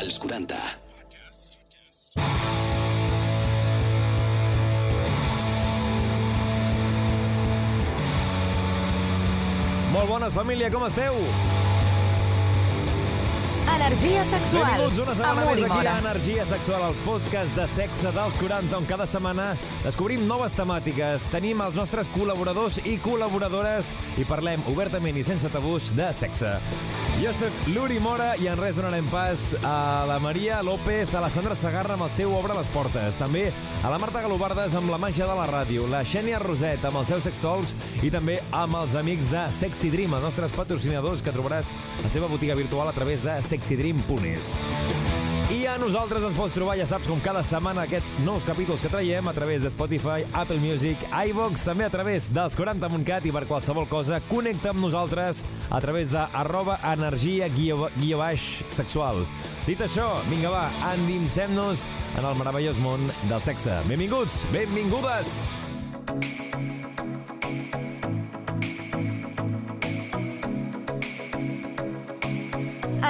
als 40. Molt bones, família, com esteu? Energia sexual. Benvinguts una setmana Amor més aquí a. Energia Sexual, el podcast de sexe dels 40, on cada setmana descobrim noves temàtiques, tenim els nostres col·laboradors i col·laboradores i parlem obertament i sense tabús de sexe. Jo sóc l'Uri Mora i en res donarem pas a la Maria López, a la Sandra Sagarra amb el seu Obre les Portes, també a la Marta Galobardes amb la màgia de la ràdio, la Xènia Roset amb els seus sextols i també amb els amics de Sexy Dream, els nostres patrocinadors que trobaràs a la seva botiga virtual a través de sexydream.es. A nosaltres ens pots trobar, ja saps, com cada setmana aquests nous capítols que traiem a través de Spotify, Apple Music, iVox, també a través dels 40.cat i per qualsevol cosa, connecta amb nosaltres a través de arroba energia guió, guió baix sexual. Dit això, vinga va, endinsem-nos en el meravellós món del sexe. Benvinguts, benvingudes!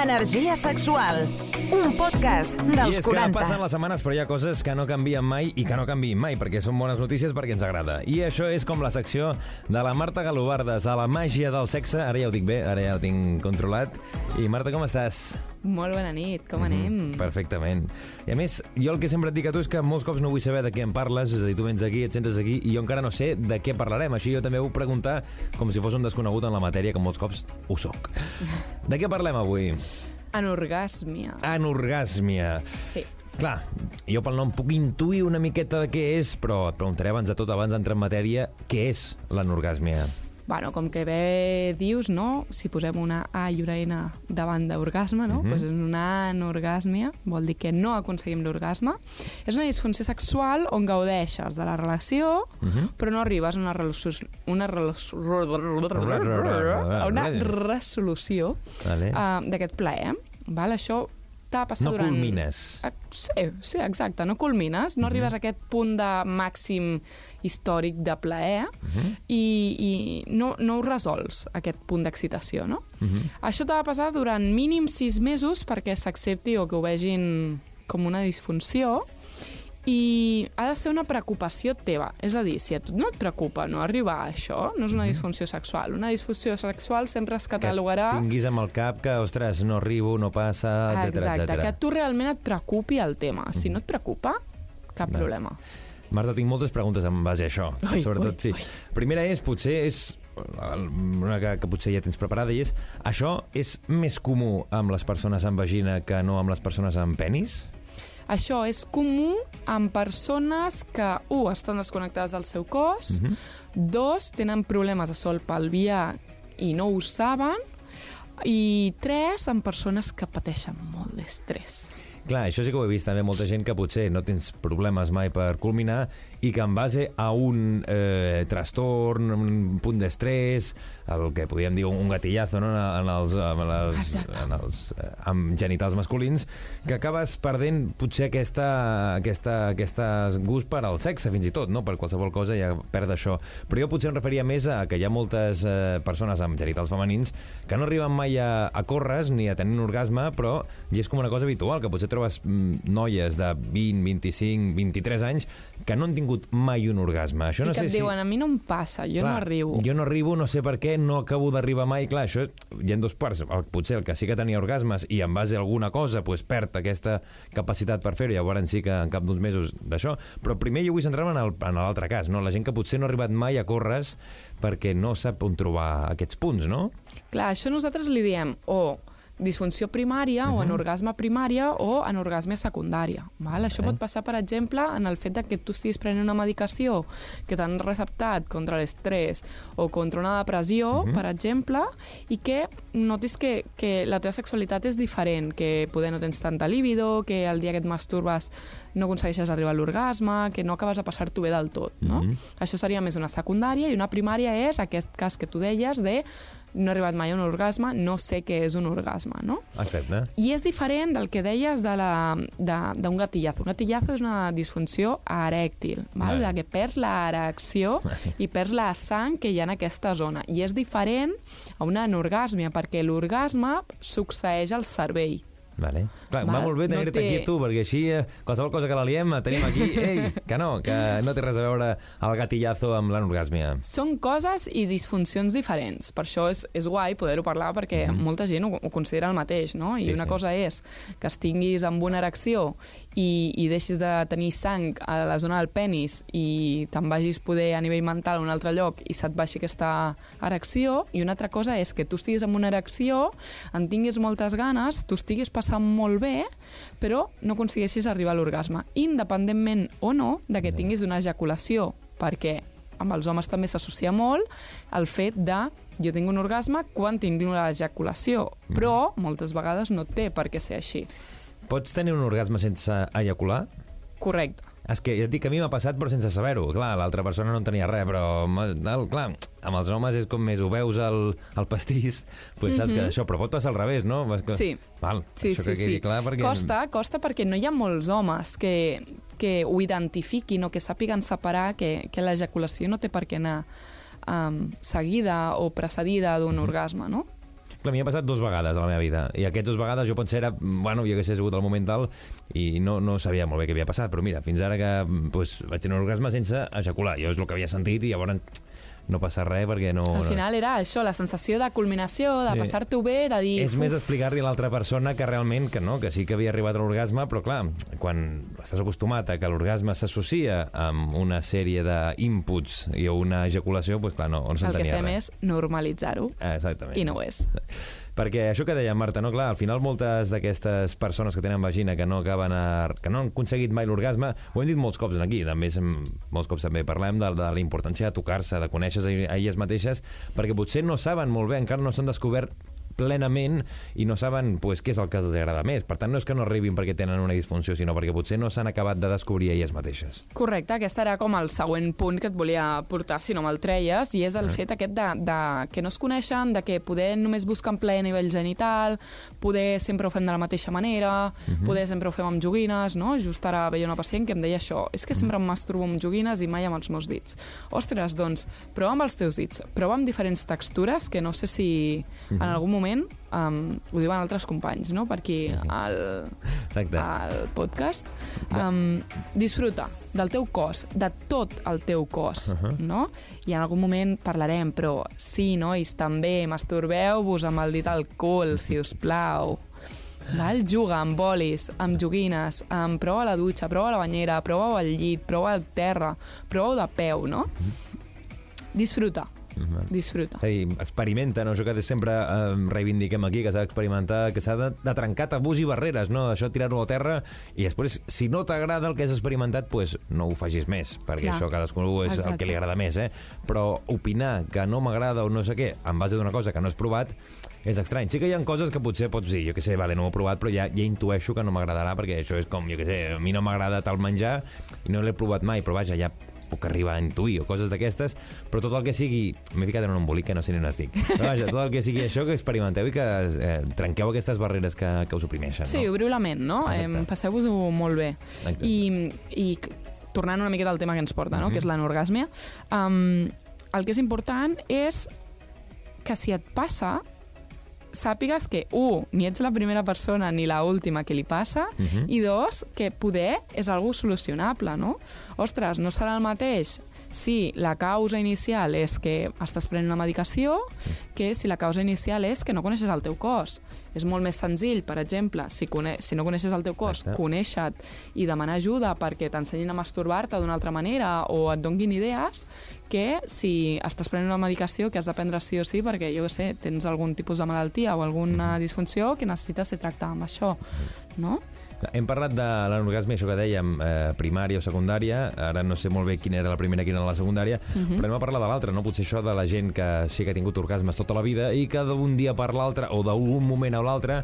Energia sexual. Un podcast I dels és que 40. passen les setmanes, però hi ha coses que no canvien mai i que no canvien mai, perquè són bones notícies perquè ens agrada. I això és com la secció de la Marta Galobardes, a la màgia del sexe. Ara ja ho dic bé, ara ja ho tinc controlat. I Marta, com estàs? Molt bona nit, com anem? Mhm, Perfectament. I a més, jo el que sempre et dic a tu és que molts cops no vull saber de què em parles, és a dir, tu vens aquí, et sentes aquí, i jo encara no sé de què parlarem. Així jo també vull preguntar com si fos un desconegut en la matèria, que molts cops ho soc. De què parlem avui? Anorgàsmia. Anorgàsmia. Sí. Clar, jo pel nom puc intuir una miqueta de què és, però et preguntaré abans de tot, abans d'entrar en matèria, què és l'anorgàsmia? Bueno, com que bé dius, no? Si posem una A i una N davant d'orgasme, no? Mhm. pues és una anorgàsmia, vol dir que no aconseguim l'orgasme. És una disfunció sexual on gaudeixes de la relació, Mhm. però no arribes a una relació... Una, relació, a una resolució Vale. uh, d'aquest plaer. Val? Això t'ha passat No durant... culmines. Ah, Sí, sí, exacte. No culmines, no arribes a aquest punt de màxim històric de plaer i, i no, no ho resols, aquest punt d'excitació, no? Això t'ha de passar durant mínim sis mesos perquè s'accepti o que ho vegin com una disfunció i ha de ser una preocupació teva. És a dir, si a tu no et preocupa no arribar a això, no és una disfunció sexual. Una disfunció sexual sempre es catalogarà... Que tinguis amb el cap que, ostres, no arribo, no passa, etc Exacte, etc. que a tu realment et preocupi el tema. Si no et preocupa, cap Va. problema. Marta, tinc moltes preguntes en base a això. Ui, Sobretot, ui, sí. ui. Primera és, potser és una que, que potser ja tens preparada, i és això és més comú amb les persones amb vagina que no amb les persones amb penis? Això és comú amb persones que, un, estan desconnectades del seu cos, Mhm. dos, tenen problemes de sol pelvià i no ho saben, i tres, amb persones que pateixen molt d'estrès. Clar, això sí que ho he vist també molta gent que potser no tens problemes mai per culminar i que en base a un eh, trastorn, un punt d'estrès, el que podríem dir un gatillazo no? en els, en les, Exacte. en els eh, amb genitals masculins, que acabes perdent potser aquesta, aquesta, aquesta gust per al sexe, fins i tot, no? per qualsevol cosa ja perd això. Però jo potser em referia més a que hi ha moltes eh, persones amb genitals femenins que no arriben mai a, a córrer ni a tenir un orgasme, però ja és com una cosa habitual, que potser trobes mm, noies de 20, 25, 23 anys que no han tingut mai un orgasme. Això no I que sé et diuen, a mi no em passa, jo no arribo. Jo no arribo, no sé per què, no acabo d'arribar mai. Clar, això hi ha dos parts. El- Potser el que sí que tenia orgasmes i en base a alguna cosa pues, perd aquesta capacitat per fer-ho, llavors sí que en cap d'uns mesos d'això. Però primer jo vull centrar-me en l'altre cas, no? la gent que potser no ha arribat mai a córrer perquè no sap on trobar aquests punts, no? Clar, això nosaltres li diem o disfunció primària o anorgasme primària o anorgasme secundària. Val? Això pot passar, per exemple, en el fet de que tu estiguis prenent una medicació que t'han receptat contra l'estrès o contra una depressió, per exemple, i que notis que, que la teva sexualitat és diferent, que poder no tens tanta líbido, que el dia que et masturbes no aconsegueixes arribar a l'orgasme, que no acabes de passar-t'ho bé del tot. No? Això seria més una secundària i una primària és aquest cas que tu deies de no he arribat mai a un orgasme, no sé què és un orgasme, no? Exacte. I és diferent del que deies de la- de- d'un gatillazo. Un gatillazo és una disfunció erèctil, val? Vale. de que perds l'erecció i perds la sang que hi ha en aquesta zona. I és diferent a una anorgàsmia, perquè l'orgasme succeeix al cervell. Vale. Clar, Val, va molt bé no tenir-te té- aquí a tu, perquè així eh, qualsevol cosa que la liem tenim aquí. Ei, que no, que no té res a veure el gatillazo amb l'anorgàsmia. Són coses i disfuncions diferents. Per això és, és guai poder-ho parlar perquè mm molta gent ho, ho considera el mateix, no? I Sí, una sí. cosa és que estiguis amb una erecció i, i deixis de tenir sang a la zona del penis i te'n vagis poder a nivell mental a un altre lloc i se't baixi aquesta erecció i una altra cosa és que tu estiguis amb una erecció, en tinguis moltes ganes, tu estiguis passant molt bé, però no aconsegueixis arribar a l'orgasme, independentment o no de que tinguis una ejaculació, perquè amb els homes també s'associa molt el fet de jo tinc un orgasme quan tinc una ejaculació, però moltes vegades no té per què ser així. Pots tenir un orgasme sense ejacular? Correcte. És que ja et dic que a mi m'ha passat però sense saber-ho. Clar, l'altra persona no en tenia res, però el, clar, amb els homes és com més, ho veus al, al pastís, pues saps que això, però pot passar al revés, no? Que... Mhm. Sí. Val, Sí, això sí, que quedi sí. clar perquè... Costa, costa perquè no hi ha molts homes que, que ho identifiquin o que sàpiguen separar que, que l'ejaculació no té per què anar um, seguida o precedida d'un Mhm. orgasme, no? Clar, a mi m'ha passat dues vegades a la meva vida, i aquestes dues vegades jo potser era, bueno, jo hagués sigut el moment tal, i no, no sabia molt bé què havia passat, però mira, fins ara que pues, vaig tenir un orgasme sense ejacular, jo és el que havia sentit, i llavors no passa res perquè no... Al final era això, la sensació de culminació, de Sí. passar-t'ho bé, de dir... És més "Uf, explicar-li a l'altra persona que realment que no, que sí que havia arribat a l'orgasme, però clar, quan estàs acostumat a que l'orgasme s'associa amb una sèrie d'inputs i una ejaculació, doncs clar, no, no el que s'entenia fem res. és normalitzar-ho, Ah, Exactament. i no ho és. Perquè això que deia Marta, no? Clar, al final moltes d'aquestes persones que tenen vagina que no acaben a, que no han aconseguit mai l'orgasme, ho hem dit molts cops aquí, també molts cops també parlem de, de la importància de tocar-se, de conèixer-se a elles mateixes, perquè potser no saben molt bé, encara no s'han descobert plenament i no saben pues, què és el que els agrada més. Per tant, no és que no arribin perquè tenen una disfunció, sinó perquè potser no s'han acabat de descobrir elles mateixes. Correcte, aquest era com el següent punt que et volia portar, si no me'l treies, i és el fet aquest de, de que no es coneixen, de que poder només busquen plaer a nivell genital, poder sempre ho fem de la mateixa manera, poder sempre ho fem amb joguines, no? Just ara veia una pacient que em deia això, és que sempre em masturbo amb joguines i mai amb els meus dits. Ostres, doncs, prova amb els teus dits, prova amb diferents textures, que no sé si en algun moment um, ho diuen altres companys, no? Per aquí al, al podcast, um, disfruta del teu cos, de tot el teu cos, uh -huh. no? I en algun moment parlarem, però sí, nois, també masturbeu-vos amb el dit al cul, si us plau. Val? Juga amb bolis, amb joguines, amb prova a la dutxa, prova a la banyera, prova al llit, prova al terra, prova de peu, no? Disfruta. Disfruta. És a dir, experimenta, no? això que sempre eh, reivindiquem aquí, que s'ha d'experimentar, que s'ha de, de trencar tabús i barreres, no? això tirar-ho a terra, i després, si no t'agrada el que has experimentat, pues, no ho facis més, perquè Clar. això cadascú és el Exacte. que li agrada més, eh? però opinar que no m'agrada o no sé què, en base d'una cosa que no has provat, és estrany. Sí que hi ha coses que potser pots dir, jo que sé, vale, no ho he provat, però ja, ja intueixo que no m'agradarà, perquè això és com, jo que sé, a mi no m'agrada tal menjar i no l'he provat mai, però vaja, ja puc arribar a intuir o coses d'aquestes, però tot el que sigui... M'he ficat en un embolic que no sé ni on estic. Però vaja, tot el que sigui això, que experimenteu i que eh, trenqueu aquestes barreres que, que us oprimeixen. Sí, no? obriu la ment, no? Exacte. Em, Passeu-vos-ho molt bé. Exacte. I, I tornant una miqueta al tema que ens porta, no? que és l'anorgàsmia, um, el que és important és que si et passa, sàpigues que, un, ni ets la primera persona ni la última que li passa, Mhm. i dos, que poder és algo solucionable, no? Ostres, no serà el mateix si la causa inicial és que estàs prenent una medicació que si la causa inicial és que no coneixes el teu cos. És molt més senzill, per exemple, si, cone si no coneixes el teu cos, Exacte. conèixer-te i demanar ajuda perquè t'ensenyin a masturbar-te d'una altra manera o et donguin idees, que si estàs prenent una medicació que has de prendre sí o sí perquè, jo sé, tens algun tipus de malaltia o alguna disfunció que necessites ser tractada amb això, no? Hem parlat de l'anorgasme, això que dèiem, eh, primària o secundària, ara no sé molt bé quina era la primera i quina era la secundària, Mhm. però anem a parlar de l'altra, no? Potser això de la gent que sí que ha tingut orgasmes tota la vida i que d'un dia per l'altre, o d'un moment a l'altre,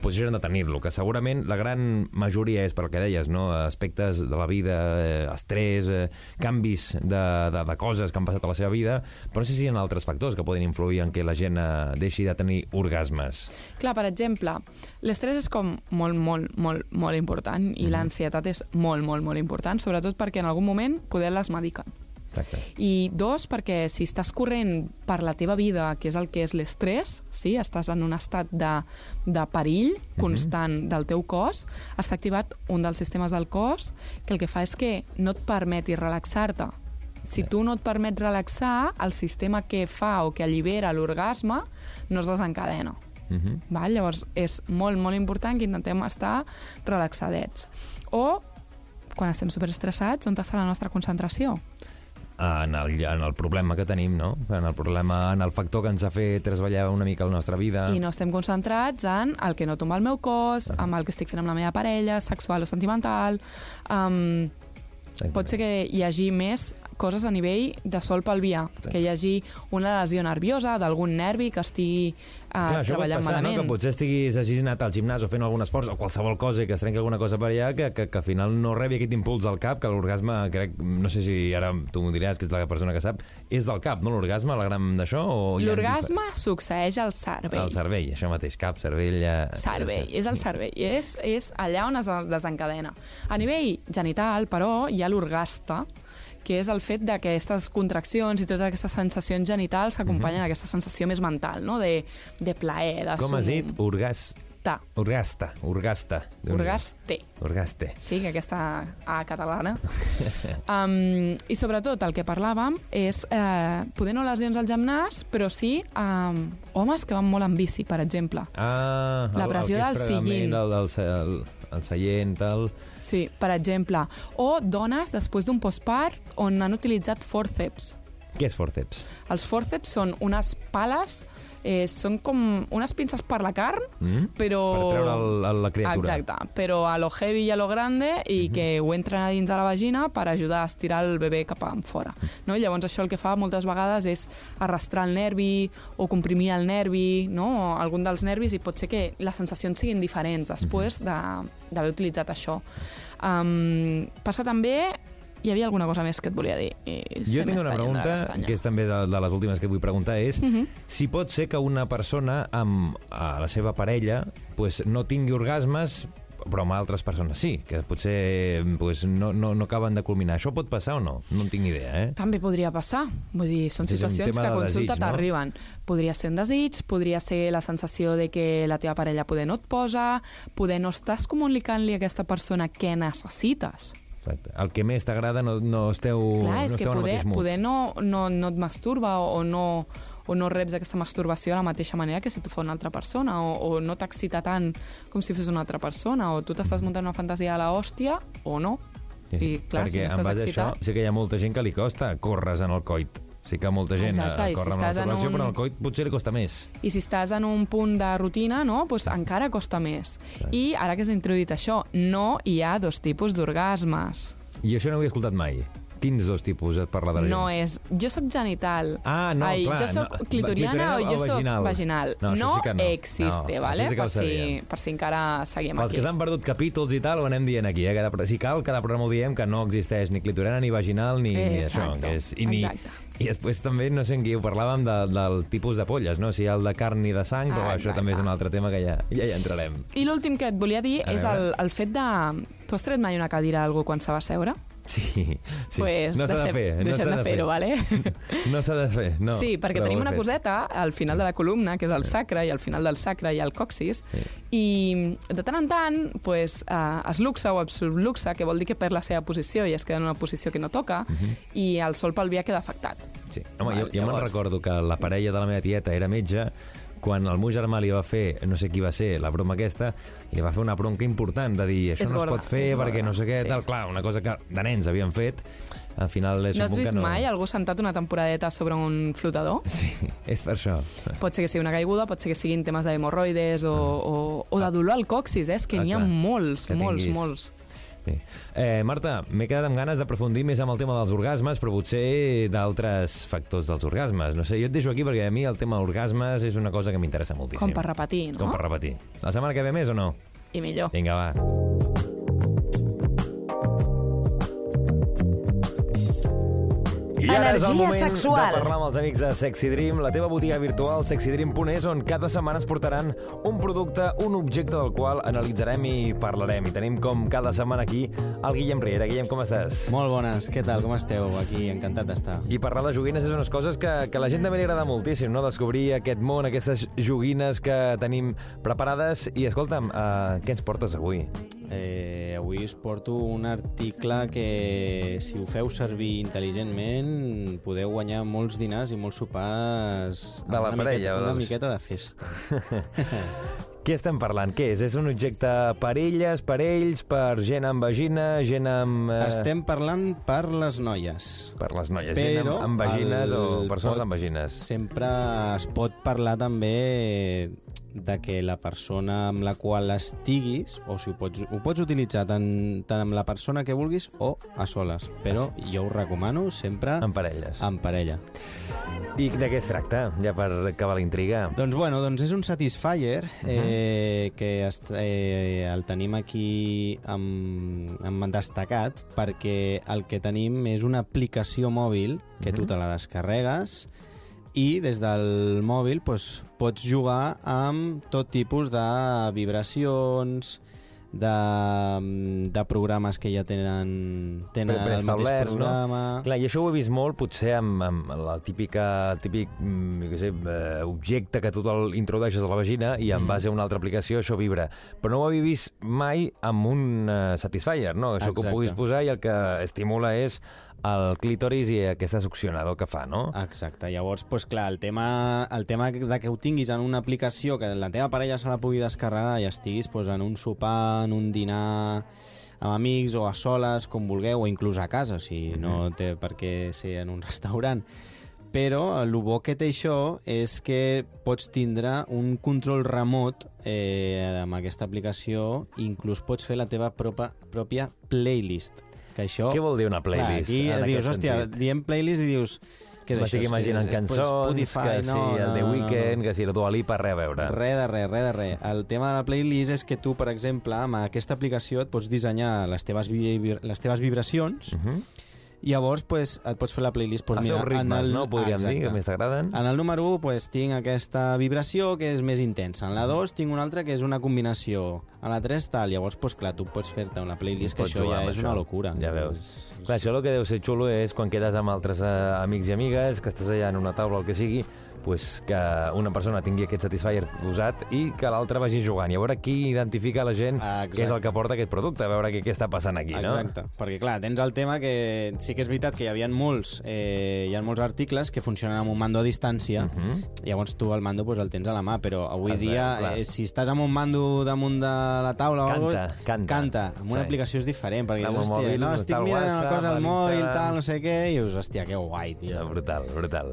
pues deixen de tenir-lo, que segurament la gran majoria és, per el que deies, no? aspectes de la vida, eh, estrès, eh, canvis de, de, de coses que han passat a la seva vida, però no sé si hi ha altres factors que poden influir en que la gent eh, deixi de tenir orgasmes. Clar, per exemple, l'estrès és com molt, molt, molt, molt important i l'ansietat és molt, molt, molt important, sobretot perquè en algun moment poder les mediquen. Exacte. I dos, perquè si estàs corrent per la teva vida, que és el que és l'estrès, sí? estàs en un estat de, de perill constant del teu cos, està activat un dels sistemes del cos que el que fa és que no et permeti relaxar-te. Si tu no et permets relaxar, el sistema que fa o que allibera l'orgasme no es desencadena. Mhm. Val? Llavors, és molt, molt important que intentem estar relaxadets. O, quan estem superestressats, on està la nostra concentració? En el, en el problema que tenim, no? En el problema, en el factor que ens ha fet trasballar una mica la nostra vida. I no estem concentrats en el que no tomba el meu cos, amb el que estic fent amb la meva parella, sexual o sentimental... Um, pot ser que hi hagi més coses a nivell de sol pelvià, Sí. que hi hagi una lesió nerviosa d'algun nervi que estigui uh, Clar, treballant passar, no? malament. que potser estiguis hagis anat al gimnàs o fent algun esforç o qualsevol cosa i que es trenqui alguna cosa per allà que, que, que al final no rebi aquest impuls al cap, que l'orgasme, crec, no sé si ara tu m'ho diràs, que ets la persona que sap, és del cap, no l'orgasme, la gran d'això? hi ha L'orgasme succeeix al cervell. Al cervell, això mateix, cap, cervell... Eh, Cervell, és el cervell, és, és allà on es desencadena. A nivell genital, però, hi ha l'orgasta, que és el fet d'aquestes contraccions i totes aquestes sensacions genitals que acompanyen aquesta sensació més mental, no? de, de plaer, de Mhm. Com has dit? Orgas... Ta, Orgasta, orgasta. Orgaste. Orgaste. Sí, que aquesta A catalana. um, I sobretot el que parlàvem és eh, poder no lesions al gimnàs, però sí um, homes que van molt en bici, per exemple. Ah, La el- el pressió que és del sillín. Del, del, se- el, seient, tal... Sí, per exemple. O dones després d'un postpart on han utilitzat fòrceps. Què és forceps? Els fòrceps són unes pales, eh, són com unes pinces per la carn, Mm? però... Per treure el, el, la criatura. Exacte, però a lo heavy i a lo grande i Mhm. que ho entren a dins de la vagina per ajudar a estirar el bebè cap en fora. No? I llavors això el que fa moltes vegades és arrastrar el nervi o comprimir el nervi, no? o algun dels nervis, i pot ser que les sensacions siguin diferents després Mhm. de- d'haver utilitzat això. Um, passa també... Hi havia alguna cosa més que et volia dir. I Jo tinc una pregunta, que és també de, de les últimes que vull preguntar, és Mhm. si pot ser que una persona amb a la seva parella pues, no tingui orgasmes però amb altres persones sí, que potser pues, no, no, no acaben de culminar. Això pot passar o no? No en tinc idea, eh? També podria passar. Vull dir, són situacions que a de consulta no? t'arriben. Podria ser un desig, podria ser la sensació de que la teva parella poder no et posa, poder no estàs comunicant-li a aquesta persona què necessites. Exacte. El que més t'agrada no, no esteu, Clar, és no que esteu el poder, poder no, no, no et masturba o, o no o no reps aquesta masturbació de la mateixa manera que si t'ho fa una altra persona, o, o no t'excita tant com si fos una altra persona, o tu t'estàs muntant una fantasia de la hòstia, o no. I clar, si Perquè no en base a excitat... això sí que hi ha molta gent que li costa córrer en el coit. Sí que molta gent Exacte, es i si corre amb la masturbació, un- però el coit potser li costa més. I si estàs en un punt de rutina, no? pues encara costa més. I ara que s'ha introduït això, no hi ha dos tipus d'orgasmes. I això no ho havia escoltat mai. Quins dos tipus et parla de la No gent? és... Jo sóc genital. Ah, no, Ai, clar, Jo sóc no. clitoriana Clitoriana o o jo sóc vaginal? No, això sí que no. existe, No, vale? sí per, si, per si encara seguim Pels aquí. que s'han perdut capítols i tal, ho anem dient aquí. Eh? Cada, si cal, cada programa ho diem que no existeix ni clitoriana, ni vaginal, ni, ni això. Que és, i, ni, exacte. I després també, no sé en qui ho parlàvem, de, del tipus de polles, no? Si hi ha el de carn i de sang, però Ah, això exacte. també és un altre tema que ja, ja hi entrarem. I l'últim que et volia dir A és veure. el, el fet de... Tu has tret mai una cadira a algú quan se va seure? Sí, sí. Pues no s'ha de fer. No deixem de fer-ho, vale? No s'ha de fer, no. sí, perquè tenim una coseta al final de la columna, que és el sacre, i al final del sacre hi ha el coxis, Sí. i de tant en tant pues, uh, es luxa o es subluxa, que vol dir que perd la seva posició i es queda en una posició que no toca, Mhm. i el sol pelvià queda afectat. Sí. Home, Val, jo, jo me'n llavors- recordo que la parella de la meva tieta era metge quan el meu germà li va fer, no sé qui va ser, la broma aquesta, i li va fer una bronca important de dir això És no gorda, es pot fer perquè gorda, no sé què, sí. tal, clar, una cosa que de nens havien fet, al final és No has un punt vist que no... mai algú sentat una temporadeta sobre un flotador? Sí, és per això. Pot ser que sigui una caiguda, pot ser que siguin temes d'hemorroides o, o, o de dolor al coxis, eh? és que Ah, n'hi ha clar. molts, Que molts, tinguis. molts. Sí. Eh, Marta, m'he quedat amb ganes d'aprofundir més amb el tema dels orgasmes, però potser d'altres factors dels orgasmes. No sé, jo et deixo aquí perquè a mi el tema orgasmes és una cosa que m'interessa moltíssim. Com per repetir, no? Com per repetir. La setmana que ve més o no? I millor. Vinga, va. I ara és el Energia moment sexual. de parlar amb els amics de Sexy Dream, la teva botiga virtual sexydream.es, on cada setmana es portaran un producte, un objecte del qual analitzarem i parlarem. I tenim com cada setmana aquí el Guillem Riera. Guillem, com estàs? Molt bones, què tal, com esteu? Aquí, encantat d'estar. I parlar de joguines és unes coses que, que a la gent també li agrada moltíssim, no? Descobrir aquest món, aquestes joguines que tenim preparades. I escolta'm, uh, què ens portes avui? Eh, avui us porto un article que, si ho feu servir intel·ligentment, podeu guanyar molts dinars i molts sopars De la una parella, miqueta, o una miqueta de festa. Què estem parlant? Què és? És un objecte per elles, per ells, per gent amb vagina, gent amb... eh, Estem parlant per les noies. Per les noies, gent Però amb, amb vagines o el persones pot- amb vagines. Sempre es pot parlar també de que la persona amb la qual estiguis, o si ho pots, ho pots utilitzar tant, tant amb la persona que vulguis o a soles, però jo ho recomano sempre Amb parelles. en parella. I de què es tracta, ja per acabar la intriga? Doncs bueno, doncs és un Satisfyer eh, que est, eh, el tenim aquí amb, amb destacat perquè el que tenim és una aplicació mòbil que tu te la descarregues i des del mòbil doncs, pots jugar amb tot tipus de vibracions, de, de programes que ja tenen, tenen el mateix programa... No? Clar, i això ho he vist molt, potser amb, amb la típica, típic mm, jo sé, eh, objecte que tu introdueixes a la vagina i en base a una altra aplicació això vibra. Però no ho havia vist mai amb un uh, Satisfyer, no? Això que ho Exacte. puguis posar i el que estimula és el clítoris i aquesta succionador que fa, no? Exacte, llavors, doncs, clar, el tema, el tema de que ho tinguis en una aplicació, que la teva parella se la pugui descarregar i estiguis doncs, en un sopar, en un dinar amb amics o a soles, com vulgueu, o inclús a casa, si no té per què ser en un restaurant. Però el bo que té això és que pots tindre un control remot eh, amb aquesta aplicació i inclús pots fer la teva propa, pròpia playlist. Que això, Què vol dir una playlist, Clar, en aquí dius, hòstia, sentit? diem playlist i dius... Què és M'estic que imaginant és- cançons, Spotify, que sí, no, el The no, Weeknd, no. que sí, la Dua Lipa, res a veure. Res de res, res de res. El tema de la playlist és que tu, per exemple, amb aquesta aplicació et pots dissenyar les teves, les teves vibracions Uh -huh. Llavors pues, et pots fer la playlist. Pues, mira, ritmes, en el... no? Podríem dir, que Exacte. més t'agraden. En el número 1 pues, tinc aquesta vibració que és més intensa. En la 2 tinc una altra que és una combinació. En la 3 tal. Llavors, pues, clar, tu pots fer-te una playlist que això ja és això. una locura. Ja veus. És- és- Clar, això el que deu ser xulo és quan quedes amb altres eh, amics i amigues, que estàs allà en una taula o el que sigui, pues que una persona tingui aquest Satisfyer usat i que l'altra vagi jugant. I a veure qui identifica la gent Ah, què és el que porta aquest producte, a veure què, què està passant aquí, no? Exacte, perquè clar, tens el tema que sí que és veritat que hi havia molts, eh, hi ha molts articles que funcionen amb un mando a distància, uh Mhm. -huh. llavors tu el mando pues, el tens a la mà, però avui veu, dia, clar. eh, si estàs amb un mando damunt de la taula o Canta, alguna cosa, canta. canta. Amb una Sí. aplicació és diferent, perquè dius, hòstia, mòbil, no, estic mirant una WhatsApp, cosa al mòbil, tal, no sé què, i dius, hòstia, que guai, tio. Ja, brutal, brutal.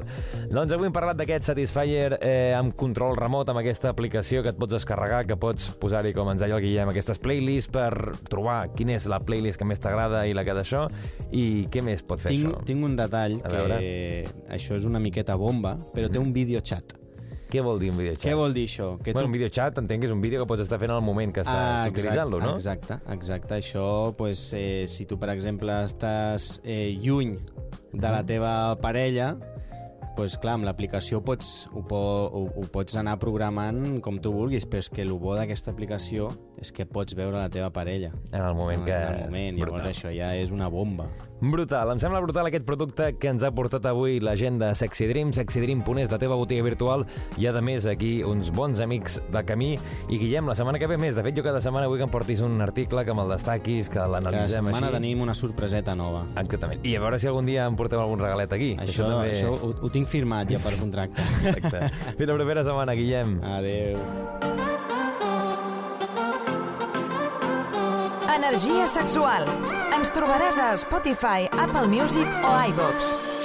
Doncs avui hem parlat d'aquest Satisfyer eh, amb control remot, amb aquesta aplicació que et pots descarregar, que pots posar-hi, com ens deia el Guillem, aquestes playlists per trobar quina és la playlist que més t'agrada i la que d'això, i què més pot fer Tinc, això? tinc un detall A que veure. això és una miqueta bomba, però té un videochat. Què vol dir un videochat? Què vol dir això? Que Bueno, un videochat entenc que és un vídeo que pots estar fent al moment que estàs exacte, utilitzant-lo, no? Exacte, exacte. Això, pues, eh, si tu, per exemple, estàs eh, lluny de la teva parella, pues, clar, amb l'aplicació pots, ho, po, ho, ho pots anar programant com tu vulguis, però és que el bo d'aquesta aplicació és que pots veure la teva parella. En el moment que... En el moment, llavors Brutal. això ja és una bomba. Brutal, em sembla brutal aquest producte que ens ha portat avui la gent de Sexy Dream, sexydream.es, la teva botiga virtual, i a més aquí uns bons amics de camí. I Guillem, la setmana que ve més. De fet, jo cada setmana vull que em portis un article, que me'l destaquis, que Cada l'analitzem setmana així. tenim una sorpreseta nova. Exactament. I a veure si algun dia em porteu algun regalet aquí. que Això, també... això ho, ho tinc firmat ja per contracte. Exacte. Fins la propera setmana, Guillem. Adeu. Energia sexual. Ens trobaràs a Spotify, Apple Music o iVoox.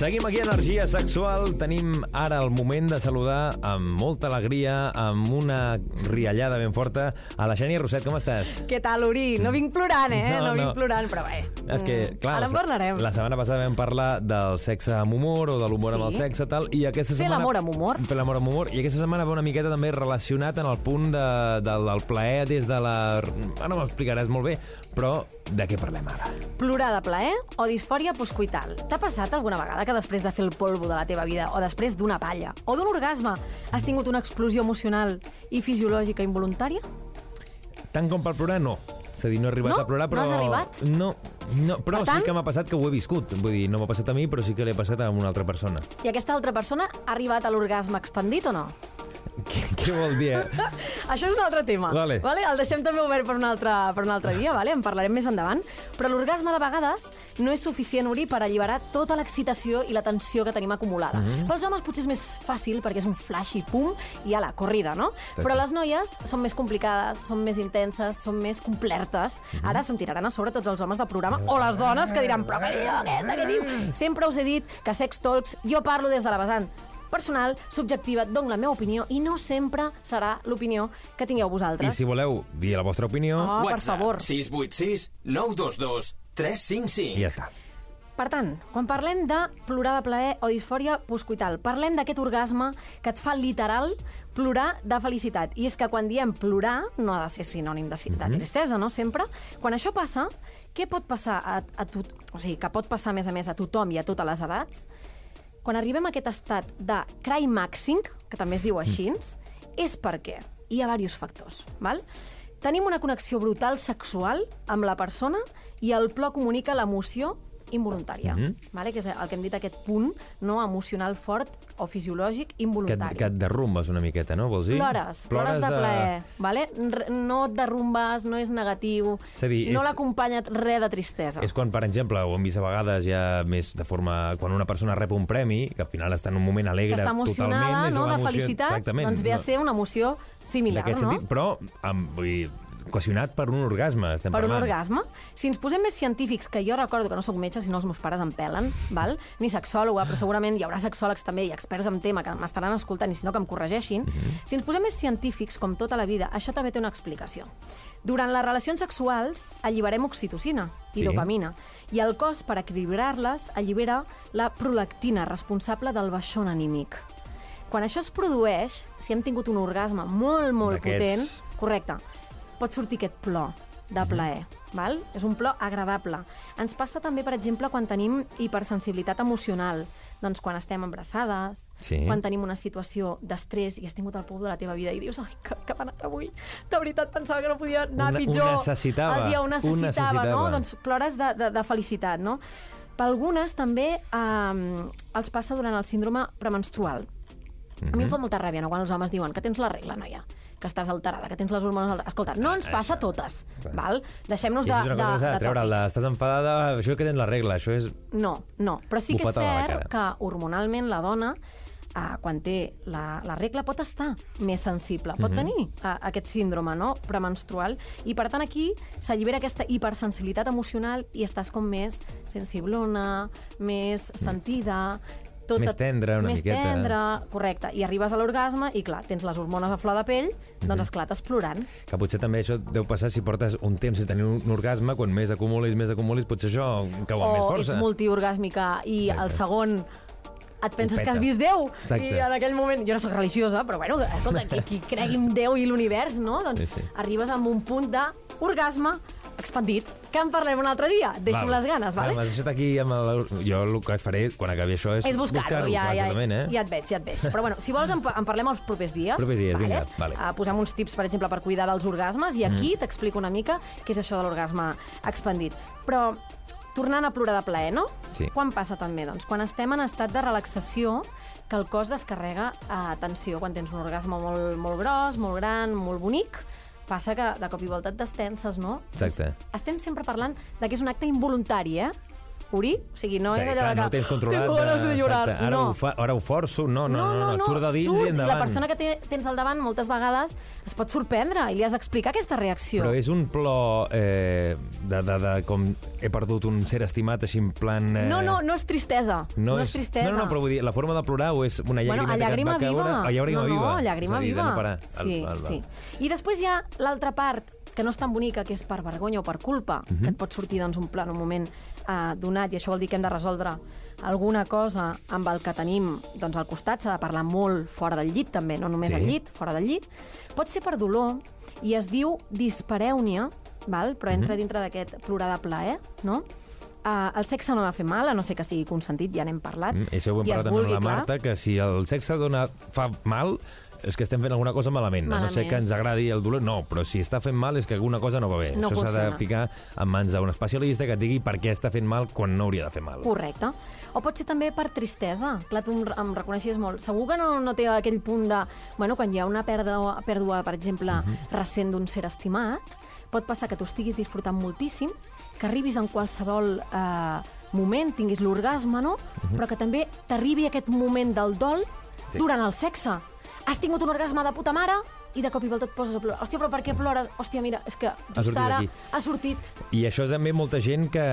Seguim aquí a Energia Sexual. Tenim ara el moment de saludar amb molta alegria, amb una riallada ben forta, a la Xènia Roset. Com estàs? Què tal, Uri? No vinc plorant, eh? No, No, no vinc plorant, però bé. És que, mm, clar, Ara la, en parlarem. la setmana passada vam parlar del sexe amb humor o de l'humor Sí. amb el sexe tal, i aquesta Fer setmana... l'amor amb humor. Fer l'amor amb humor. I aquesta setmana va una miqueta també relacionat en el punt de, del, del plaer des de la... Ara no m'explicaràs molt bé, però de què parlem ara? Plorar de plaer o disfòria postcoital. T'ha passat alguna vegada que després de fer el polvo de la teva vida o després d'una palla o d'un orgasme has tingut una explosió emocional i fisiològica involuntària? Tant com per plorar, no. És a dir, no he arribat No? a plorar, No però... has arribat? No, no però Per sí tant- que m'ha passat que ho he viscut. Vull dir, no m'ha passat a mi, però sí que l'he passat a una altra persona. I aquesta altra persona ha arribat a l'orgasme expandit o no? Què, què vol dir, eh? Això és un altre tema. Vale. Vale? El deixem també obert per un altre, per un altre dia, vale? en parlarem més endavant. Però l'orgasme de vegades no és suficient, Uri, per alliberar tota l'excitació i la tensió que tenim acumulada. Mm. -hmm. Pels homes potser és més fàcil perquè és un flash i pum i a la corrida, no? Però les noies són més complicades, són més intenses, són més complertes. Mhm. Ara se'n tiraran a sobre tots els homes del programa o les dones que diran, però què diu aquesta, què diu? Sempre us he dit que Sex Talks jo parlo des de la vessant personal, subjectiva, et dono la meva opinió i no sempre serà l'opinió que tingueu I vosaltres. si voleu dir la vostra opinió, Oh, per favor. 686 922 355. i ja està. Per tant, quan parlem de plorar de plaer o disfòria postcoital, parlem d'aquest orgasme que et fa literal plorar de felicitat. I és que quan diem plorar, no ha de ser sinònim de, de tristesa, no? Sempre. Quan això passa, què pot passar a, a tot... O sigui, que pot passar, a més a més, a tothom i a totes les edats, quan arribem a aquest estat de climaxing, que també es diu així, és perquè hi ha diversos factors. Val? Tenim una connexió brutal sexual amb la persona i el plor comunica l'emoció involuntària, mm -hmm. vale? que és el que hem dit aquest punt no emocional fort o fisiològic Que, involuntari. que et derrumbes una miqueta, no? Vols dir? Plores, plores de, plaer, vale? No et derrumbes, no és negatiu, És a dir, no és- l'acompanya res de tristesa. És quan, per exemple, ho hem vist a vegades ja més de forma... Quan una persona rep un premi, que al final està en un moment alegre que està emocionada, totalment... és no, una de emoció- felicitat, Exactament. doncs ve a no, ser una emoció similar, no? sentit, però amb, vull dir, ocasionat per un orgasme, estem per un parlant. orgasme. Si ens posem més científics, que jo recordo que no sóc metge, si no els meus pares em pelen, val? ni sexòloga, però segurament hi haurà sexòlegs també i experts en tema que m'estaran escoltant i si no que em corregeixin. Mhm. Si ens posem més científics, com tota la vida, això també té una explicació. Durant les relacions sexuals alliberem oxitocina i Sí. dopamina i el cos, per equilibrar-les, allibera la prolactina, responsable del baixón anímic. Quan això es produeix, si hem tingut un orgasme molt, molt potent, correcte, pot sortir aquest plor de plaer. Val? És un plor agradable. Ens passa també, per exemple, quan tenim hipersensibilitat emocional. Doncs quan estem embarassades, Sí. quan tenim una situació d'estrès i has tingut el pou de la teva vida i dius ai, que, que anat avui. De veritat pensava que no podia anar Una- ho pitjor. necessitava, El dia ho ho necessitava, necessitava. no? Doncs plores de, de, de felicitat, no? Per algunes també eh, els passa durant el síndrome premenstrual. A mi em fa molta ràbia, no?, quan els homes diuen que tens la regla, noia, que estàs alterada, que tens les hormones alterades. Escolta, no ens passa a totes, val? Deixem-nos de, de, de de treure, el de, tòpics. estàs enfadada, això que tens la regla, això és... No, no. Però sí que és cert que hormonalment la dona eh, quan té la, la regla pot estar més sensible, pot tenir eh, aquest síndrome no? premenstrual i per tant aquí s'allibera aquesta hipersensibilitat emocional i estàs com més sensiblona, més sentida tot Més tendra, una més miqueta. tendra, correcte. I arribes a l'orgasme i, clar, tens les hormones a flor de pell, doncs, esclar, t'has plorant. Que potser també això deu passar si portes un temps sense tenir un orgasme, quan més acumulis, més acumulis, potser això cau amb més o força. ets multiorgàsmica i Exacte. el segon et penses que has vist Déu Exacte. i en aquell moment, jo no sóc religiosa però bueno, escolta, qui, qui cregui en Déu i l'univers no? doncs Sí, sí. arribes amb un punt d'orgasme expandit que en parlem un altre dia, deixa'm Val. les ganes vale? M'has deixat aquí amb el... Jo el que faré quan acabi això és, és buscar-ho, ja, ja, exactament, eh? ja et veig, ja et veig. Però bueno, si vols en, en parlem els propers dies. Propers dies, vinga, vale. Uh, posem uns tips, per exemple, per cuidar dels orgasmes i aquí t'explico una mica què és això de l'orgasme expandit. Però tornant a plorar de plaer, no? Sí. Quan passa també? Doncs quan estem en estat de relaxació que el cos descarrega eh, tensió. Quan tens un orgasme molt, molt gros, molt gran, molt bonic, passa que de cop i volta et destenses, no? Exacte. Estem sempre parlant de que és un acte involuntari, eh? Uri, o sigui, no Sí, és allò clar, de que... no tens controlat. Tengo ganes de llorar. Exacte, Ara, no. ho fa, ara ho forço. No, no, no, no, et surt de dins surt, i endavant. la persona que tens al davant moltes vegades es pot sorprendre i li has d'explicar aquesta reacció. Però és un plor eh, de, de, de com he perdut un ser estimat així en plan... Eh, No, no, no és tristesa. No, és tristesa. No, no, però vull dir, la forma de plorar o és una Bueno, llàgrima llàgrima que et va viva. caure... A llàgrima no, viva. No, llàgrima és a dir, viva. De no parar. El, sí, el, el, sí. I després hi ha l'altra part que no és tan bonica, que és per vergonya o per culpa, Mhm. que et pot sortir doncs, un pla en un moment eh, donat, i això vol dir que hem de resoldre alguna cosa amb el que tenim doncs, al costat, s'ha de parlar molt fora del llit també, no només Sí. al llit, fora del llit. Pot ser per dolor i es diu disparèunia, val? però entra dintre d'aquest plorar de plaer, no? Uh, el sexe no ha de fer mal, a no ser que sigui consentit, ja n'hem parlat. Mm, això ho hem parlat amb la clar. Marta, que si el sexe dona, fa mal, és que estem fent alguna cosa malament. A no sé Malament. que ens agradi el dolor, no, però si està fent mal és que alguna cosa no va bé. No Això s'ha de ficar en mans d'un especialista que et digui per què està fent mal quan no hauria de fer mal. Correcte. O pot ser també per tristesa. Clar, tu em, reconeixies molt. Segur que no, no té aquell punt de... Bueno, quan hi ha una pèrdua, pèrdua per exemple, recent d'un ser estimat, pot passar que tu estiguis disfrutant moltíssim, que arribis en qualsevol eh, moment, tinguis l'orgasme, no? Però que també t'arribi aquest moment del dol Sí. durant el sexe. Has tingut un orgasme de puta mare i de cop i volta et poses a plorar. Hòstia, però per què plores? Hòstia, mira, és que just sortit ara ha sortit. I això és també molta gent que,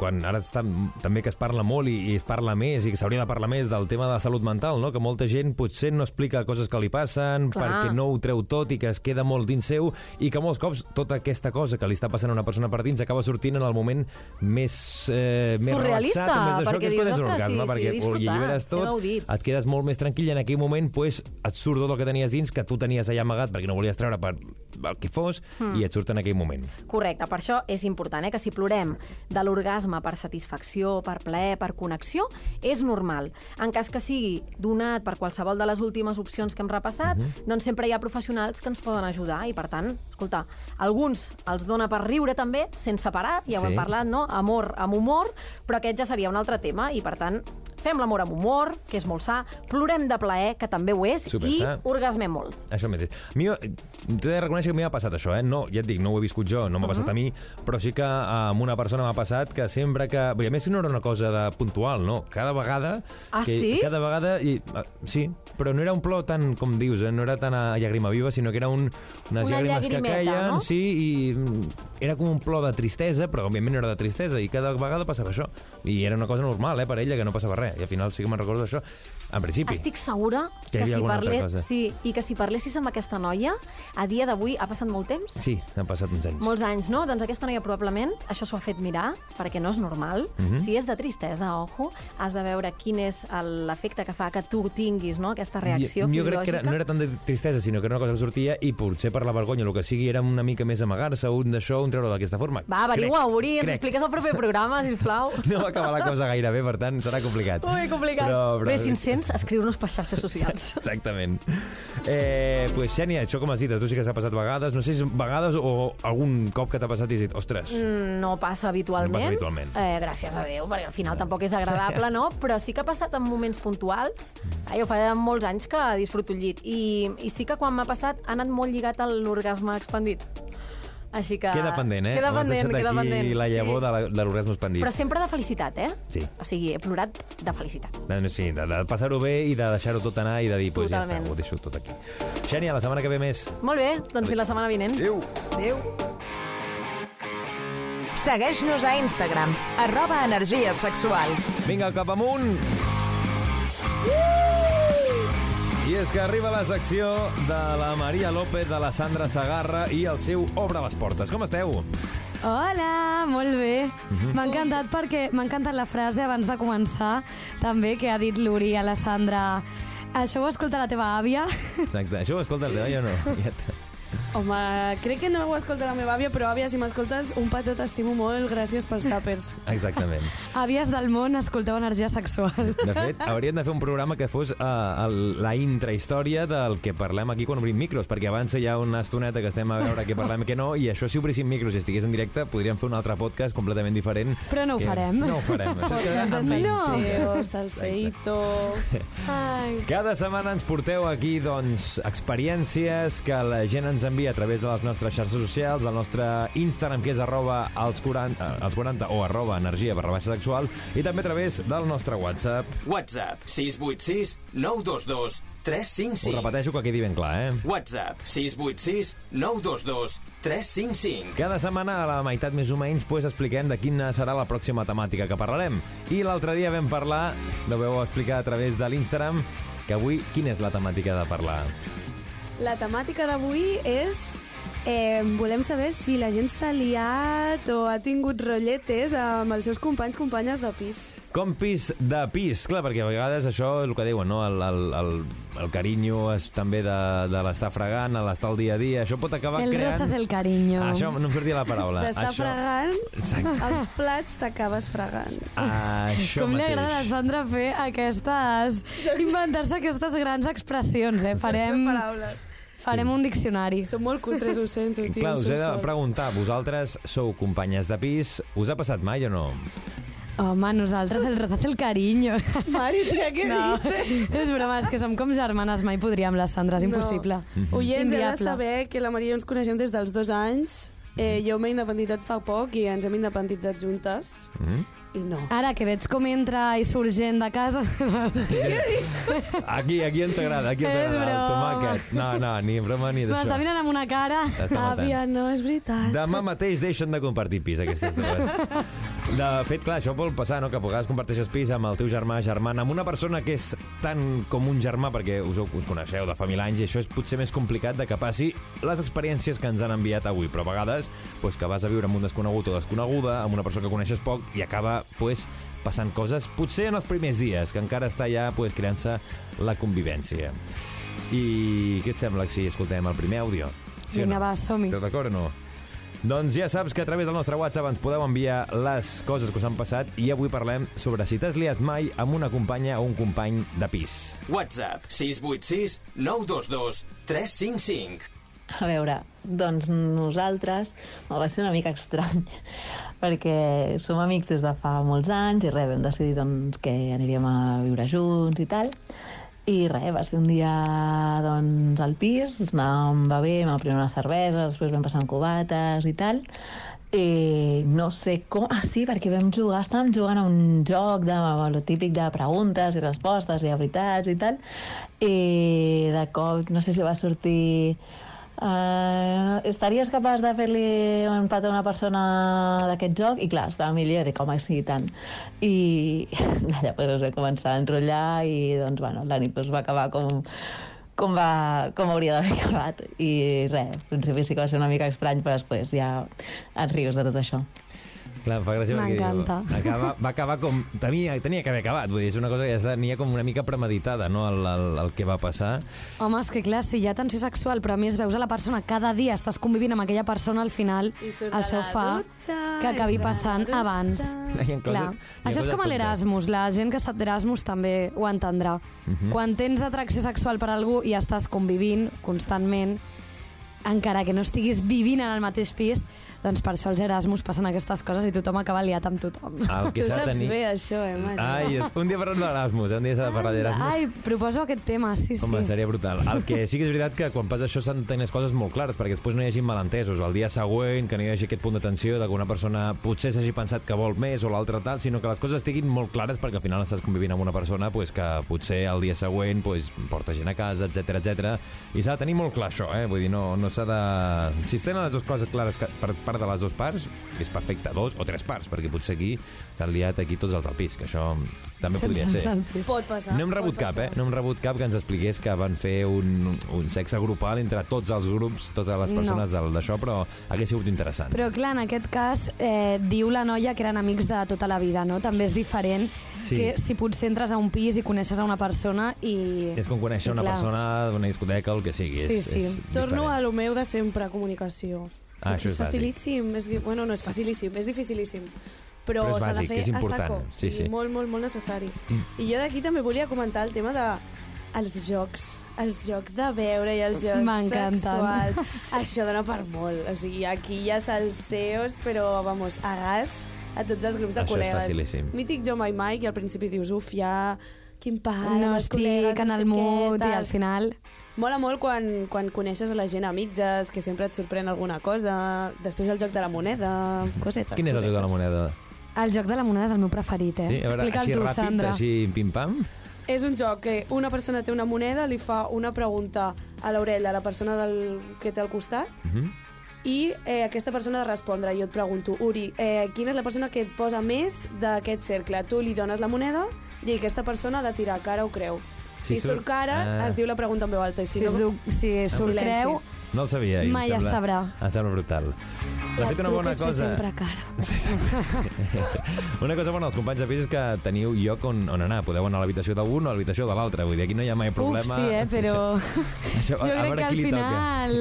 quan ara està, també que es parla molt i, i es parla més i que s'hauria de parlar més del tema de la salut mental, no? que molta gent potser no explica coses que li passen Clar. perquè no ho treu tot i que es queda molt dins seu i que molts cops tota aquesta cosa que li està passant a una persona per dins acaba sortint en el moment més, eh, més Surrealista, relaxat, més d'això, perquè que és quan dius, tens un "Ostres, orgasme, sí, sí, perquè disfrutat, ho alliberes tot, et quedes molt més tranquil i en aquell moment pues, et surt tot el que tenies dins que tu tenies allà amagat perquè no volies treure per el que fos Hmm. i et surt en aquell moment. Correcte, per això és important eh, que si plorem de l'orgasme per satisfacció, per plaer, per connexió, és normal. En cas que sigui donat per qualsevol de les últimes opcions que hem repassat, doncs sempre hi ha professionals que ens poden ajudar i, per tant, escolta, alguns els dona per riure també, sense parar, ja ho Sí. hem parlat, no? Amor amb humor, però aquest ja seria un altre tema i, per tant, fem l'amor amb humor, que és molt sa, plorem de plaer, que també ho és, Supersa. i orgasmem molt. Això mateix. Mi, t'he de reconèixer que m'hi ha passat això, eh? No, ja et dic, no ho he viscut jo, no m'ha passat a mi, però sí que eh, amb una persona m'ha passat que sempre que... Bé, a més, no era una cosa de puntual, no? Cada vegada... Ah, que, sí? Cada vegada... I, eh, sí, però no era un plor tan, com dius, eh? no era tan a llàgrima viva, sinó que era un, unes Una llàgrimes que caien, no? sí, i era com un plor de tristesa, però òbviament no era de tristesa, i cada vegada passava això. I era una cosa normal, eh, per ella, que no passava res. I al final sí que me'n recordo d'això. En principi. Estic segura Que que, si cosa. sí, i que si parlessis amb aquesta noia, a dia d'avui ha passat molt temps? Sí, han passat uns anys. Molts anys, no? Doncs aquesta noia probablement això s'ho ha fet mirar, perquè no és normal. Mhm. Si és de tristesa, ojo, has de veure quin és el- l'efecte que fa que tu tinguis no? aquesta reacció jo, jo crec que era, no era tant de tristesa, sinó que era una cosa que sortia i potser per la vergonya, el que sigui, era una mica més amagar-se, un d'això, un treure d'aquesta forma. Va, averigua, Uri, ens crec. expliques al proper programa, sisplau. No va acabar la cosa gaire bé, per tant, serà complicat. Ui, complicat. Però, però... Bé, si ens sents, escriu-nos per xarxes socials. Exactament. Eh, pues, Xènia, això com has dit, a tu sí que s'ha passat vegades, no sé si vegades o algun cop que t'ha passat i has dit, ostres, Mm, No passa habitualment. No passa habitualment. Eh, gràcies a Déu, perquè al final tampoc és agradable, no? Però sí que ha passat en moments puntuals. Mm. Eh, jo fa molts anys que disfruto el llit. I, i sí que quan m'ha passat ha anat molt lligat a l'orgasme expandit. Així que... queda pendent, eh? Queda pendent, queda aquí pendent. la llavor sí. de la- de l'orgasme expandit. Però sempre de felicitat, eh? Sí. O sigui, he plorat de felicitat. Sí, de, de passar-ho bé i de deixar-ho tot anar i de dir, pues ja està, ho deixo tot aquí. Xènia, la setmana que ve més. Molt bé, doncs fins la setmana vinent. Adéu. Adéu. Segueix-nos a Instagram, arroba energia sexual. Vinga, cap amunt! És que arriba la secció de la Maria López, de la Sandra Sagarra i el seu Obre les portes. Com esteu? Hola, molt bé. Mhm. M'ha encantat perquè m'ha encantat la frase abans de començar, també, que ha dit l'Uri a la Sandra. Això ho escolta la teva àvia? Exacte. Això ho escolta el teu, jo no. Ja Home, crec que no ho escolta la meva àvia, però àvia, si m'escoltes, un petó t'estimo molt, gràcies pels tàpers. Exactament. Àvies del món, escolteu energia sexual. De fet, hauríem de fer un programa que fos uh, el, la intrahistòria del que parlem aquí quan obrim micros, perquè abans hi ha una estoneta que estem a veure què parlem i què no, i això si obríssim micros i estigués en directe, podríem fer un altre podcast completament diferent. Però no ho que- farem. No ho farem. Podcast de salseo, salseito... Ai. Cada setmana ens porteu aquí, doncs, experiències que la gent ens ens envia a través de les nostres xarxes socials, el nostre Instagram, que és arroba els 40, eh, els 40 o arroba energia barra baixa sexual, i també a través del nostre WhatsApp. WhatsApp 686 922 Ho 355. repeteixo que quedi ben clar, eh? WhatsApp 686 922 355. Cada setmana, a la meitat més o menys, pues, expliquem de quina serà la pròxima temàtica que parlarem. I l'altre dia vam parlar, ho vau explicar a través de l'Instagram, que avui quina és la temàtica de parlar? La temàtica d'avui és... Eh, volem saber si la gent s'ha liat o ha tingut rotlletes amb els seus companys, companyes de pis. Compis de pis, clar, perquè a vegades això és el que diuen, no? El, el, el, el carinyo és també de, de l'estar fregant, l'estar al dia a dia, això pot acabar El creant... roce del cariño. Això no em sortia la paraula. T'està això... fregant, Exacte. els plats t'acabes fregant. Això Com li mateix. agrada a Sandra fer aquestes... inventar-se aquestes grans expressions, eh? Farem, paraules. Farem un diccionari. Som molt cutres, ho sento, tio. Clar, us he de preguntar, vosaltres sou companyes de pis, us ha passat mai o no? Home, nosaltres el roce del cariño. Mari, tia, què No, dices? és broma, és que som com germanes, mai podríem la Sandra, és impossible. Mhm. No. Oients, heu de saber que la Maria i jo ens coneixem des dels dos anys. Eh, jo m'he independitzat fa poc i ens hem independitzat juntes. Mm? I no. Ara que veig com entra i surt gent de casa... Aquí, aquí ens agrada, aquí ens És agrada el tomàquet. No, no, ni broma ni M'està d'això. mirant amb una cara. Àvia, no, és veritat. Demà mateix deixen de compartir pis, aquestes dues. De fet, clar, això pot passar, no?, que a vegades comparteixes pis amb el teu germà, germana, amb una persona que és tan com un germà, perquè us, us coneixeu de fa mil anys, i això és potser més complicat de que passi les experiències que ens han enviat avui, però a vegades pues, que vas a viure amb un desconegut o desconeguda, amb una persona que coneixes poc, i acaba pues, passant coses, potser en els primers dies, que encara està ja pues, creant-se la convivència. I què et sembla si escoltem el primer àudio? o Vinga, no? va, som-hi. Esteu d'acord o no? Doncs ja saps que a través del nostre WhatsApp ens podeu enviar les coses que us han passat i avui parlem sobre si t'has liat mai amb una companya o un company de pis. WhatsApp 686 922 355. A veure, doncs nosaltres oh, va ser una mica estrany perquè som amics des de fa molts anys i res, vam decidir doncs, que aniríem a viure junts i tal. I res, va ser un dia doncs, al pis, anàvem bevent, vam prendre unes cerveses, després vam passar amb cubates i tal. I no sé com... Ah, sí, perquè vam jugar, estàvem jugant a un joc de lo típic de preguntes i respostes i de veritats i tal, i de cop, no sé si va sortir... Uh, estaries capaç de fer-li un petó a una persona d'aquest joc? I clar, estava millor, jo dic, home, sí, tant. I allà pues, es va començar a enrotllar i doncs, bueno, la nit pues, va acabar com, com, va, com hauria d'haver acabat. I res, al principi sí que va ser una mica estrany, però després ja et rius de tot això. Clar, em fa gràcia perquè diu, acaba, va acabar com... Tenia, tenia que haver acabat, vull dir, és una cosa que ja tenia com una mica premeditada, no?, el, el, el que va passar. Home, és que clar, si hi ha tensió sexual, però a més veus a la persona cada dia, estàs convivint amb aquella persona, al final això fa dutxa, que acabi passant dutxa. abans. Hi coses- Clar. hi Això és com a l'Erasmus. La gent que ha estat d'Erasmus també ho entendrà. Mhm. Quan tens atracció sexual per algú i estàs convivint constantment, encara que no estiguis vivint en el mateix pis, doncs per això als Erasmus passen aquestes coses i tothom acaba liat amb tothom. Que Tu saps tenir... bé això, eh? Ai, un dia parlem d'Erasmus, eh? un dia s'ha de parlar d'Erasmus. Ai, proposo aquest tema, sí, sí. Home, seria brutal. El que sí que és veritat que quan passa això s'han de tenir les coses molt clares, perquè després no hi hagi malentesos. El dia següent, que no hi hagi aquest punt d'atenció de que una persona potser s'hagi pensat que vol més o l'altra tal, sinó que les coses estiguin molt clares perquè al final estàs convivint amb una persona pues, que potser el dia següent pues, porta gent a casa, etc etc. I s'ha de tenir molt clar això, eh? Vull dir, no, no s'ha de... Si es tenen les dues coses clares que- per part de les dues parts, és perfecte, dos o tres parts, perquè potser aquí s'han liat aquí tots els del pis, que això també podria ser. Pot passar. No hem rebut cap, eh? No hem rebut cap que ens expliqués que van fer un, un sexe grupal entre tots els grups, totes les persones no. d'això, però hagués sigut interessant. Però clar, en aquest cas eh, diu la noia que eren amics de tota la vida, no? També és diferent Sí. que si potser entres a un pis i coneixes a una persona i... És com conèixer una clar. persona d'una discoteca o el que sigui. Sí, és, sí. És Torno a diferent. lo meu de sempre, comunicació. Ah, és això que és és facilíssim. És, di- bueno, no és facilíssim, és dificilíssim. Però, Però és s'ha de fer és a important. saco. Sí, sí. Molt, molt, molt necessari. Mm. I jo d'aquí també volia comentar el tema de els jocs, els jocs de veure i els jocs sexuals. Això dona per molt. O sigui, aquí hi ha salseos, però, vamos, a gas a tots els grups de Això és col·legues. facilíssim. Mític Jo Mai Mai, que al principi dius, uf, ja, quin pal, no estic col·legues, en no el mood i al final... mola molt quan, quan coneixes a la gent a mitges, que sempre et sorprèn alguna cosa, després el joc de la moneda, cosetes. Quin és el joc de la moneda? El joc de la moneda és el meu preferit, eh? Sí, a veure, Explica'l així tu, ràpid, Sandra. així pim-pam? És un joc que una persona té una moneda, li fa una pregunta a l'orella a la persona del, que té al costat Mhm. i eh, aquesta persona ha de respondre. Jo et pregunto, Uri, eh, quina és la persona que et posa més d'aquest cercle? Tu li dones la moneda i aquesta persona ha de tirar cara o creu. Si Si, surt- surt cara, Ah. es diu la pregunta en veu alta. I si, Si, es no, si surt creu, No el sabia. Mai es sembla, sabrà. Em sembla brutal. De fet, una bona cosa... sempre cara. Una cosa bona dels companys de pis és que teniu lloc on, on anar. Podeu anar a l'habitació d'un o a l'habitació de l'altre. Vull dir, aquí no hi ha mai Uf, problema. sí, eh, però... Això, Jo crec que al final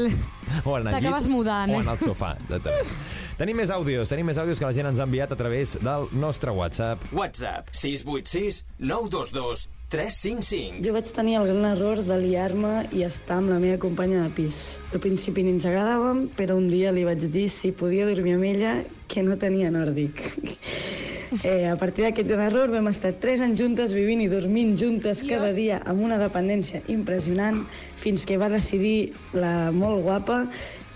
O en el t'acabes llit, mudant, O eh? en el sofà, exactament. tenim més àudios, tenim més àudios que la gent ens ha enviat a través del nostre WhatsApp. WhatsApp 686 922 355. Jo vaig tenir el gran error de liar-me i estar amb la meva companya de pis. Al principi ni ens agradàvem, però un dia li vaig dir si podia dormir amb ella que no tenia nòrdic. Eh, a partir d'aquest gran error vam estar 3 anys juntes vivint i dormint juntes cada dia amb una dependència impressionant fins que va decidir la molt guapa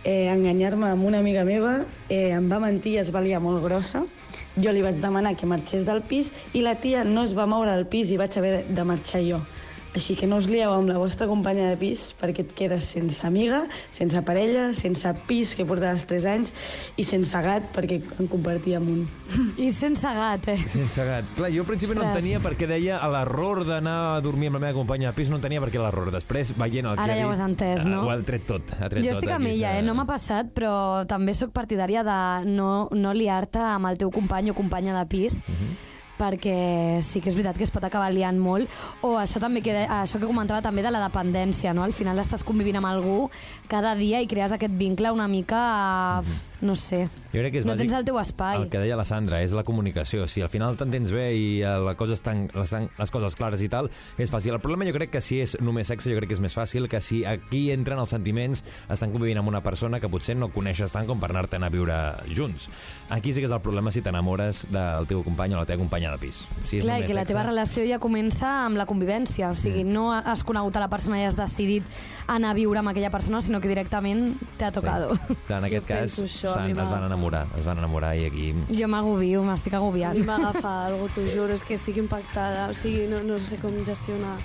eh, enganyar-me amb una amiga meva, eh, em va mentir i es va liar molt grossa. Jo li vaig demanar que marxés del pis i la tia no es va moure del pis i vaig haver de marxar jo. Així que no us lieu amb la vostra companya de pis perquè et quedes sense amiga, sense parella, sense pis que portaves 3 anys i sense gat perquè en compartíem un. I sense gat, eh? Sense gat. Clar, jo al principi no Ostres. entenia perquè deia a l'error d'anar a dormir amb la meva companya de pis, no entenia per què l'error. Després, veient el que Ara ha ja ho dit, has entès, no? eh, Ho ha tret tot. Ha tret Jo tot estic amb aquí, ella, eh? No m'ha passat, però també sóc partidària de no, no liar-te amb el teu company o companya de pis, Mhm. Perquè sí que és veritat que es pot acabar liant molt o això també que, això que comentava també de la dependència, no? Al final estàs convivint amb algú cada dia i crees aquest vincle una mica, no sé, Jo crec que és no bàsic tens el teu espai. El que deia la Sandra, és la comunicació. Si al final t'entens bé i eh, la cosa estan, les, les coses clares i tal, és fàcil. El problema jo crec que si és només sexe, jo crec que és més fàcil que si aquí entren els sentiments, estan convivint amb una persona que potser no coneixes tant com per anar-te'n a viure junts. Aquí sí que és el problema si t'enamores del teu company o la teva companya de pis. Si és Clar, que la sexe, teva relació ja comença amb la convivència, o sigui, no has conegut a la persona i has decidit anar a viure amb aquella persona, sinó que directament t'ha tocado. Sí. Clar, en aquest cas, penso això, mi es van enamorar, es van enamorar i aquí... Jo m'agobio, m'estic A agobiant. mi m'agafa algo, t'ho juro, és que estic impactada. O sigui, no, no sé com gestionar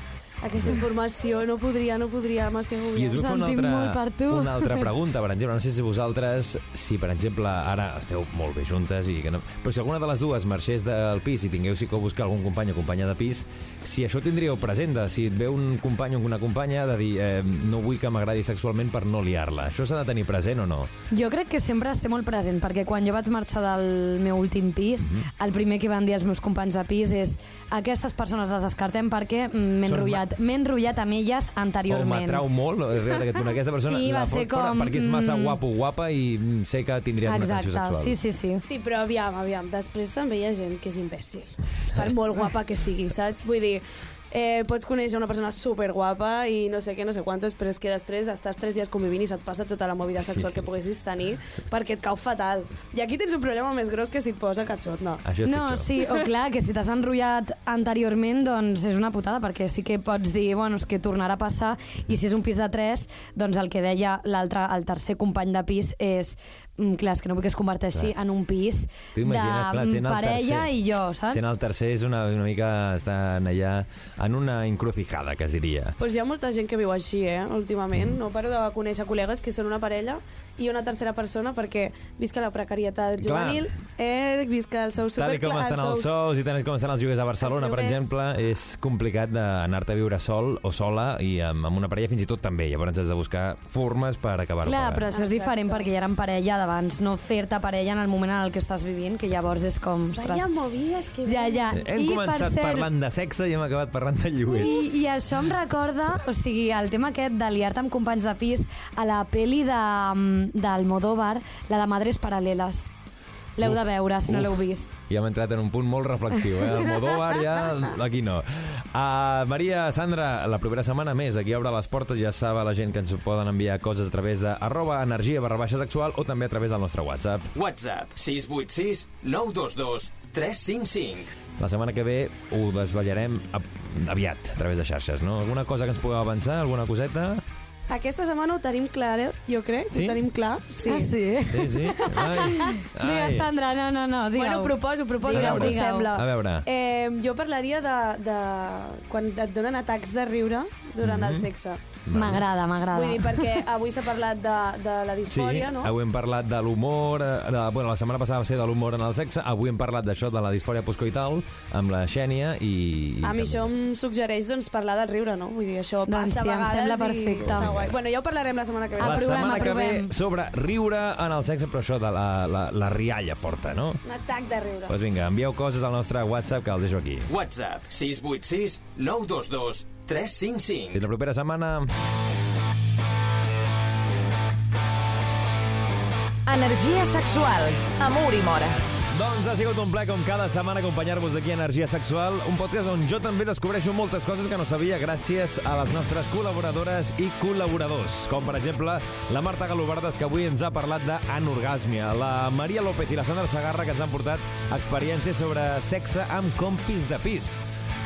aquesta informació. No podria, no podria, m'estic I us vull fer una sentim molt per altra, tu. una altra pregunta, per exemple. No sé si vosaltres, si per exemple ara esteu molt bé juntes, i que no... però si alguna de les dues marxés del pis i tingueu sí que buscar algun company o companya de pis, si això tindríeu present, de, si et ve un company o una companya de dir eh, no vull que m'agradi sexualment per no liar-la. Això s'ha de tenir present o no? Jo crec que sempre es té molt present, perquè quan jo vaig marxar del meu últim pis, Mhm. el primer que van dir els meus companys de pis és aquestes persones les descartem perquè mm, m'he Són enrotllat, m'he enrotllat amb elles O anteriorment. m'atrau molt, és veritat que aquesta persona I va la ser com, perquè és massa mm, guapo o guapa i sé que tindria una Exacte, atracció sexual. sí, sí, sí. Sí, però aviam, aviam, després també hi ha gent que és imbècil. Per molt guapa que sigui, saps? Vull dir, eh, pots conèixer una persona superguapa i no sé què, no sé quantos, però és que després estàs tres dies convivint i se't passa tota la movida sexual que poguessis tenir perquè et cau fatal. I aquí tens un problema més gros que si et posa catxot, no. Això és No, pitjor. sí, o clar, que si t'has enrotllat anteriorment, doncs és una putada, perquè sí que pots dir, bueno, és que tornarà a passar, i si és un pis de tres, doncs el que deia l'altre, el tercer company de pis és, mm, clar, és que no vull que es converteixi Clar. en un pis Tu de clar, parella tercer. i jo, saps? Sent el tercer és una, una mica... Estan allà en una encrucijada, que es diria. Pues hi ha molta gent que viu així, eh, últimament. No paro de conèixer col·legues que són una parella i una tercera persona perquè visca la precarietat Clar. juvenil, eh, visca el sou Tal super... i com estan els sous i tal com estan els lloguers a Barcelona, Els per exemple, és complicat d'anar-te a viure sol o sola i amb, amb una parella fins i tot també. Llavors has de buscar formes per acabar-ho Clar, però això és diferent Exacte. perquè ja eren parella d'abans, no fer-te parella en el moment en el que estàs vivint, que llavors és com, ostres... Vaya movides que... Ja, ja. Hem I, començat per cert, parlant de sexe i hem acabat parlant de lloguers. I, I això em recorda, o sigui, el tema aquest de liar-te amb companys de pis a la peli de, mm, d'Almodóvar, la de Madres Paral·leles. L'heu de veure, si no l'heu vist. Ja hem entrat en un punt molt reflexiu, eh? El Modóvar ja... Aquí no. Uh, Maria, Sandra, la propera setmana més, aquí obre les portes, ja sabe la gent que ens poden enviar coses a través de arroba energia barra baixa sexual o també a través del nostre WhatsApp. WhatsApp 686 922 355. La setmana que ve ho desvetllarem a- aviat a través de xarxes, no? Alguna cosa que ens pugueu avançar? Alguna coseta? Aquesta setmana ho tenim clar, eh? jo crec. Sí? Ho tenim clar. Sí. Ah, sí? Sí, sí. Ai, Digues, Sandra, no, no, no, digue-ho. Bueno, proposo, proposo, ja veure. us sembla. A veure. Eh, jo parlaria de, de quan et donen atacs de riure durant el Mhm. sexe. M'agrada, m'agrada. Vull dir, perquè avui s'ha parlat de, de la disfòria, sí, no? avui hem parlat de l'humor, eh, de, bueno, la setmana passada va ser de l'humor en el sexe, avui hem parlat d'això, de la disfòria postcoital, amb la Xènia i... i A mi també- això em suggereix doncs, parlar del riure, no? Vull dir, això Doncs passa sí, a em vegades sembla i perfecte. guai. Bueno, ja ho parlarem la setmana que ve. La Aprovem, setmana que aprovem. ve sobre riure en el sexe, però això de la, la, la rialla forta, no? Un atac de riure. Doncs pues vinga, envieu coses al nostre WhatsApp que els deixo aquí. WhatsApp 686 922 355. Fins la propera setmana. Energia sexual. Amor i mora. Doncs ha sigut un plaer com cada setmana acompanyar-vos aquí a Energia Sexual, un podcast on jo també descobreixo moltes coses que no sabia gràcies a les nostres col·laboradores i col·laboradors, com per exemple la Marta Galobardes, que avui ens ha parlat d'anorgàsmia, la Maria López i la Sandra Sagarra, que ens han portat experiències sobre sexe amb compis de pis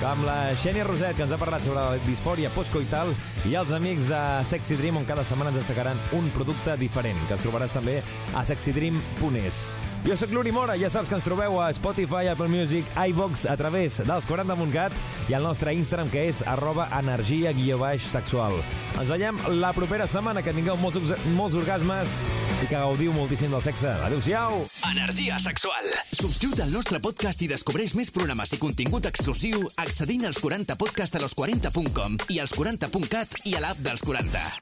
amb la Xènia Roset, que ens ha parlat sobre la disfòria postcoital, i els amics de Sexy Dream, on cada setmana ens destacaran un producte diferent, que els trobaràs també a sexydream.es. Jo sóc l'Uri Mora, ja saps que ens trobeu a Spotify, Apple Music, iVox, a través dels 40.cat i al nostre Instagram, que és arroba energia guió baix sexual. Ens veiem la propera setmana, que tingueu molts, molts orgasmes i que gaudiu moltíssim del sexe. Adéu-siau! Energia sexual. Subscriu't al nostre podcast i descobreix més programes i contingut exclusiu accedint als 40 podcast a los40.com i als 40.cat i a l'app dels 40.